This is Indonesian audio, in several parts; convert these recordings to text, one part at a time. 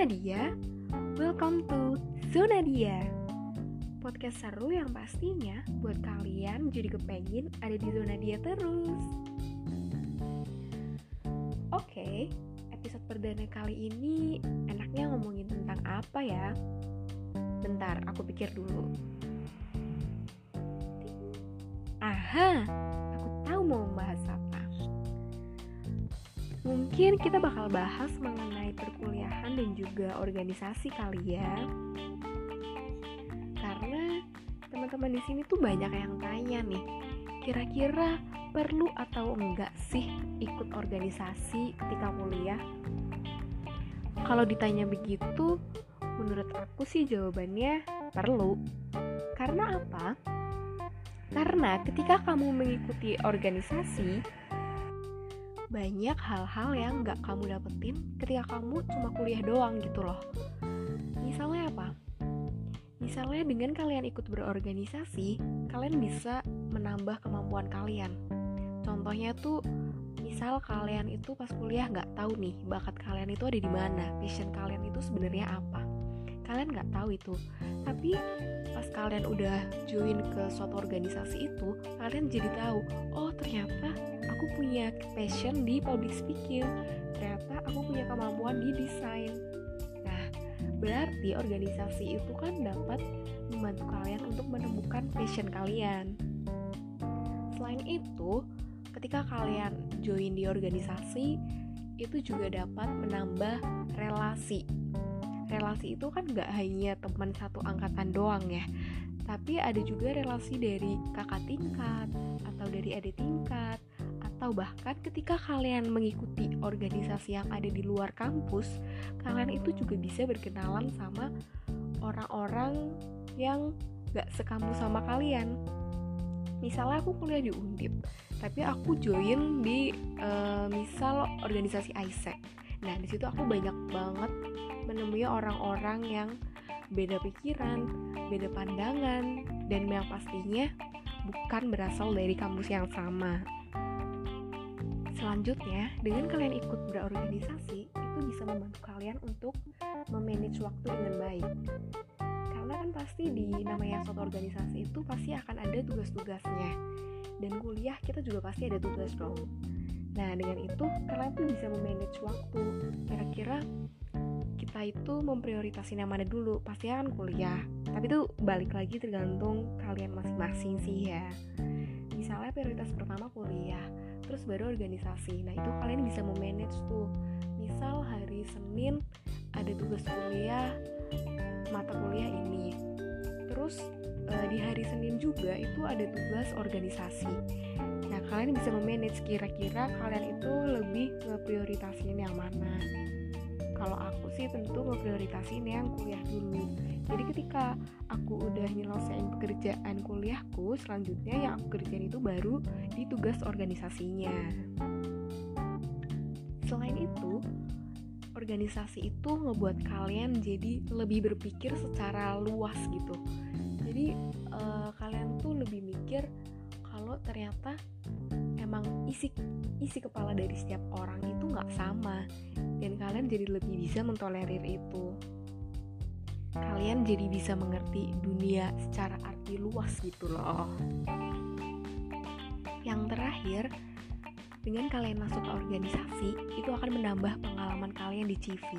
Zona Dia. Welcome to Zona Dia. Podcast seru yang pastinya buat kalian jadi kepengin ada di zona dia terus. Oke, episode perdana kali ini enaknya ngomongin tentang apa ya? Bentar, aku pikir dulu. Aha, aku tahu mau membahas apa. Mungkin kita bakal bahas mengenai perkuliahan dan juga organisasi kali ya. Karena teman-teman di sini tuh banyak yang tanya nih, kira-kira perlu atau enggak sih ikut organisasi ketika kuliah? Kalau ditanya begitu, menurut aku sih jawabannya perlu. Karena apa? Karena ketika kamu mengikuti organisasi, banyak hal-hal yang nggak kamu dapetin ketika kamu cuma kuliah doang gitu loh. Misalnya apa? Misalnya dengan kalian ikut berorganisasi, kalian bisa menambah kemampuan kalian. Contohnya tuh, misal kalian itu pas kuliah nggak tahu nih bakat kalian itu ada di mana, passion kalian itu sebenarnya apa. Kalian nggak tahu itu, tapi pas kalian udah join ke suatu organisasi itu, kalian jadi tahu, oh ternyata punya passion di public speaking, ternyata aku punya kemampuan di desain. Nah, berarti organisasi itu kan dapat membantu kalian untuk menemukan passion kalian. Selain itu, ketika kalian join di organisasi, itu juga dapat menambah relasi relasi itu kan nggak hanya teman satu angkatan doang ya tapi ada juga relasi dari kakak tingkat atau dari adik tingkat atau bahkan ketika kalian mengikuti organisasi yang ada di luar kampus kalian itu juga bisa berkenalan sama orang-orang yang gak sekampus sama kalian misalnya aku kuliah di Undip tapi aku join di uh, misal organisasi ISEC nah di situ aku banyak banget menemui orang-orang yang beda pikiran, beda pandangan, dan yang pastinya bukan berasal dari kampus yang sama. Selanjutnya, dengan kalian ikut berorganisasi, itu bisa membantu kalian untuk memanage waktu dengan baik. Karena kan pasti di namanya suatu organisasi itu pasti akan ada tugas-tugasnya. Dan kuliah kita juga pasti ada tugas dong. Nah, dengan itu kalian tuh bisa memanage waktu. Kira-kira kita itu memprioritaskan yang mana dulu pasti kan kuliah tapi itu balik lagi tergantung kalian masing-masing sih ya misalnya prioritas pertama kuliah terus baru organisasi. Nah itu kalian bisa memanage tuh. Misal hari Senin ada tugas kuliah mata kuliah ini. Terus uh, di hari Senin juga itu ada tugas organisasi. Nah kalian bisa memanage kira-kira kalian itu lebih ngeprioritasin yang mana kalau aku sih tentu memprioritasin yang kuliah dulu. Jadi ketika aku udah nyelesain pekerjaan kuliahku selanjutnya yang aku kerjain itu baru di tugas organisasinya. Selain itu organisasi itu ngebuat kalian jadi lebih berpikir secara luas gitu. Jadi uh, kalian tuh lebih mikir kalau ternyata emang isi isi kepala dari setiap orang itu nggak sama. Dan kalian jadi lebih bisa mentolerir itu. Kalian jadi bisa mengerti dunia secara arti luas gitu loh. Yang terakhir dengan kalian masuk ke organisasi itu akan menambah pengalaman kalian di CV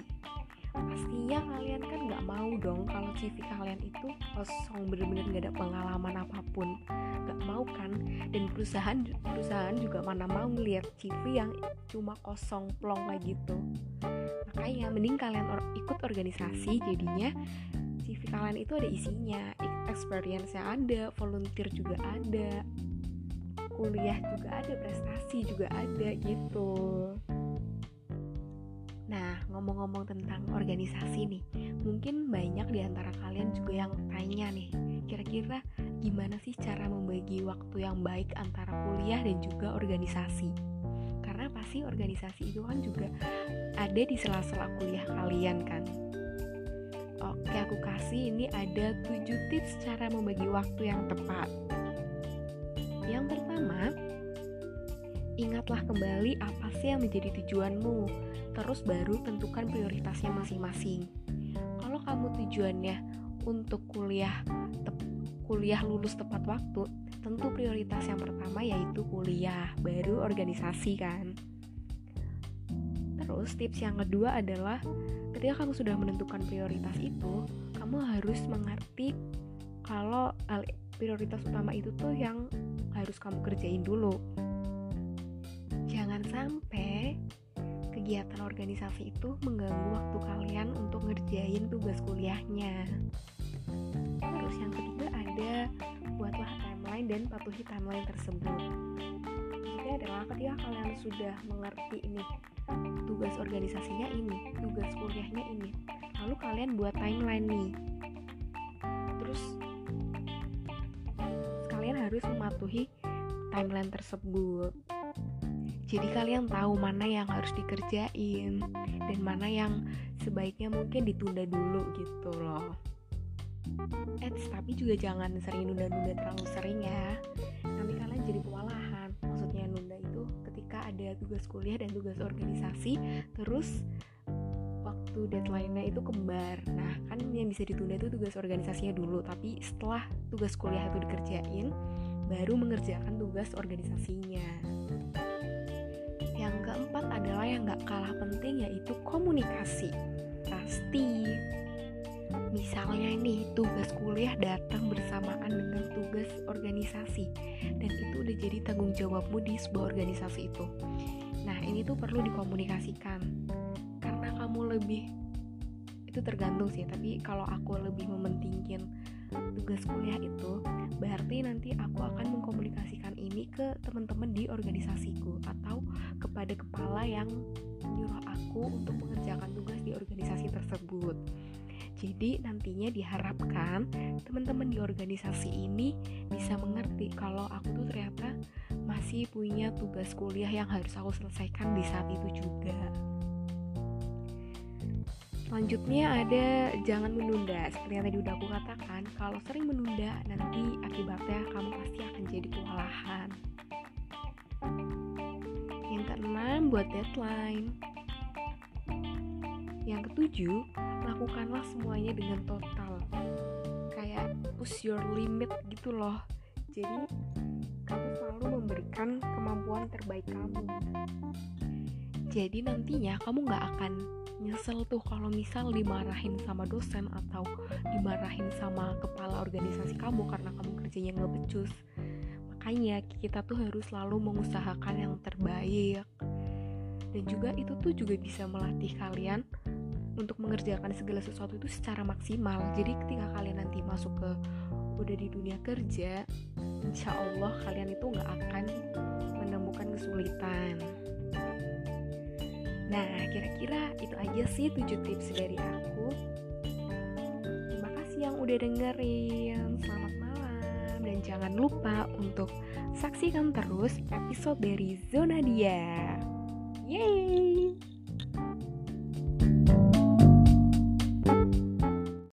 pastinya kalian kan nggak mau dong kalau CV kalian itu kosong bener-bener nggak ada pengalaman apa pun. Nggak mau kan? Dan perusahaan perusahaan juga mana mau ngeliat CV yang cuma kosong plong kayak gitu. Makanya mending kalian or ikut organisasi jadinya CV kalian itu ada isinya experience yang ada volunteer juga ada kuliah juga ada prestasi juga ada gitu ngomong-ngomong tentang organisasi nih, mungkin banyak di antara kalian juga yang tanya nih, kira-kira gimana sih cara membagi waktu yang baik antara kuliah dan juga organisasi? Karena pasti organisasi itu kan juga ada di sela-sela kuliah kalian kan. Oke, aku kasih ini ada 7 tips cara membagi waktu yang tepat. Yang pertama, ingatlah kembali apa sih yang menjadi tujuanmu. Terus baru tentukan prioritasnya masing-masing. Kalau kamu tujuannya untuk kuliah kuliah lulus tepat waktu, tentu prioritas yang pertama yaitu kuliah, baru organisasi kan. Terus tips yang kedua adalah ketika kamu sudah menentukan prioritas itu, kamu harus mengerti kalau prioritas utama itu tuh yang harus kamu kerjain dulu kegiatan organisasi itu mengganggu waktu kalian untuk ngerjain tugas kuliahnya. Terus yang ketiga ada buatlah timeline dan patuhi timeline tersebut. Jadi adalah ketika kalian sudah mengerti ini tugas organisasinya ini tugas kuliahnya ini lalu kalian buat timeline nih. Terus kalian harus mematuhi timeline tersebut jadi kalian tahu mana yang harus dikerjain dan mana yang sebaiknya mungkin ditunda dulu gitu loh eh tapi juga jangan sering nunda-nunda terlalu sering ya nanti kalian jadi kewalahan maksudnya nunda itu ketika ada tugas kuliah dan tugas organisasi terus waktu deadline-nya itu kembar. Nah, kan yang bisa ditunda itu tugas organisasinya dulu, tapi setelah tugas kuliah itu dikerjain, baru mengerjakan tugas organisasinya. Yang keempat adalah yang gak kalah penting yaitu komunikasi. Pasti. Misalnya nih, tugas kuliah datang bersamaan dengan tugas organisasi dan itu udah jadi tanggung jawabmu di sebuah organisasi itu. Nah, ini tuh perlu dikomunikasikan kamu lebih itu tergantung sih tapi kalau aku lebih mementingkan tugas kuliah itu berarti nanti aku akan mengkomunikasikan ini ke teman-teman di organisasiku kepada kepala yang nyuruh aku untuk mengerjakan tugas di organisasi tersebut jadi nantinya diharapkan teman-teman di organisasi ini bisa mengerti kalau aku tuh ternyata masih punya tugas kuliah yang harus aku selesaikan di saat itu juga. Selanjutnya ada jangan menunda. Seperti yang tadi udah aku katakan, kalau sering menunda nanti akibatnya kamu pasti akan jadi kewalahan. Keenam, buat deadline. Yang ketujuh, lakukanlah semuanya dengan total. Kayak push your limit gitu loh. Jadi, kamu selalu memberikan kemampuan terbaik kamu. Jadi nantinya kamu gak akan nyesel tuh kalau misal dimarahin sama dosen atau dimarahin sama kepala organisasi kamu karena kamu kerjanya nggak becus makanya kita tuh harus selalu mengusahakan yang terbaik dan juga itu tuh juga bisa melatih kalian untuk mengerjakan segala sesuatu itu secara maksimal jadi ketika kalian nanti masuk ke udah di dunia kerja insya Allah kalian itu nggak akan menemukan kesulitan Nah, kira-kira itu aja sih 7 tips dari aku. Terima kasih yang udah dengerin. Selamat jangan lupa untuk saksikan terus episode dari Zona Dia. Yeay!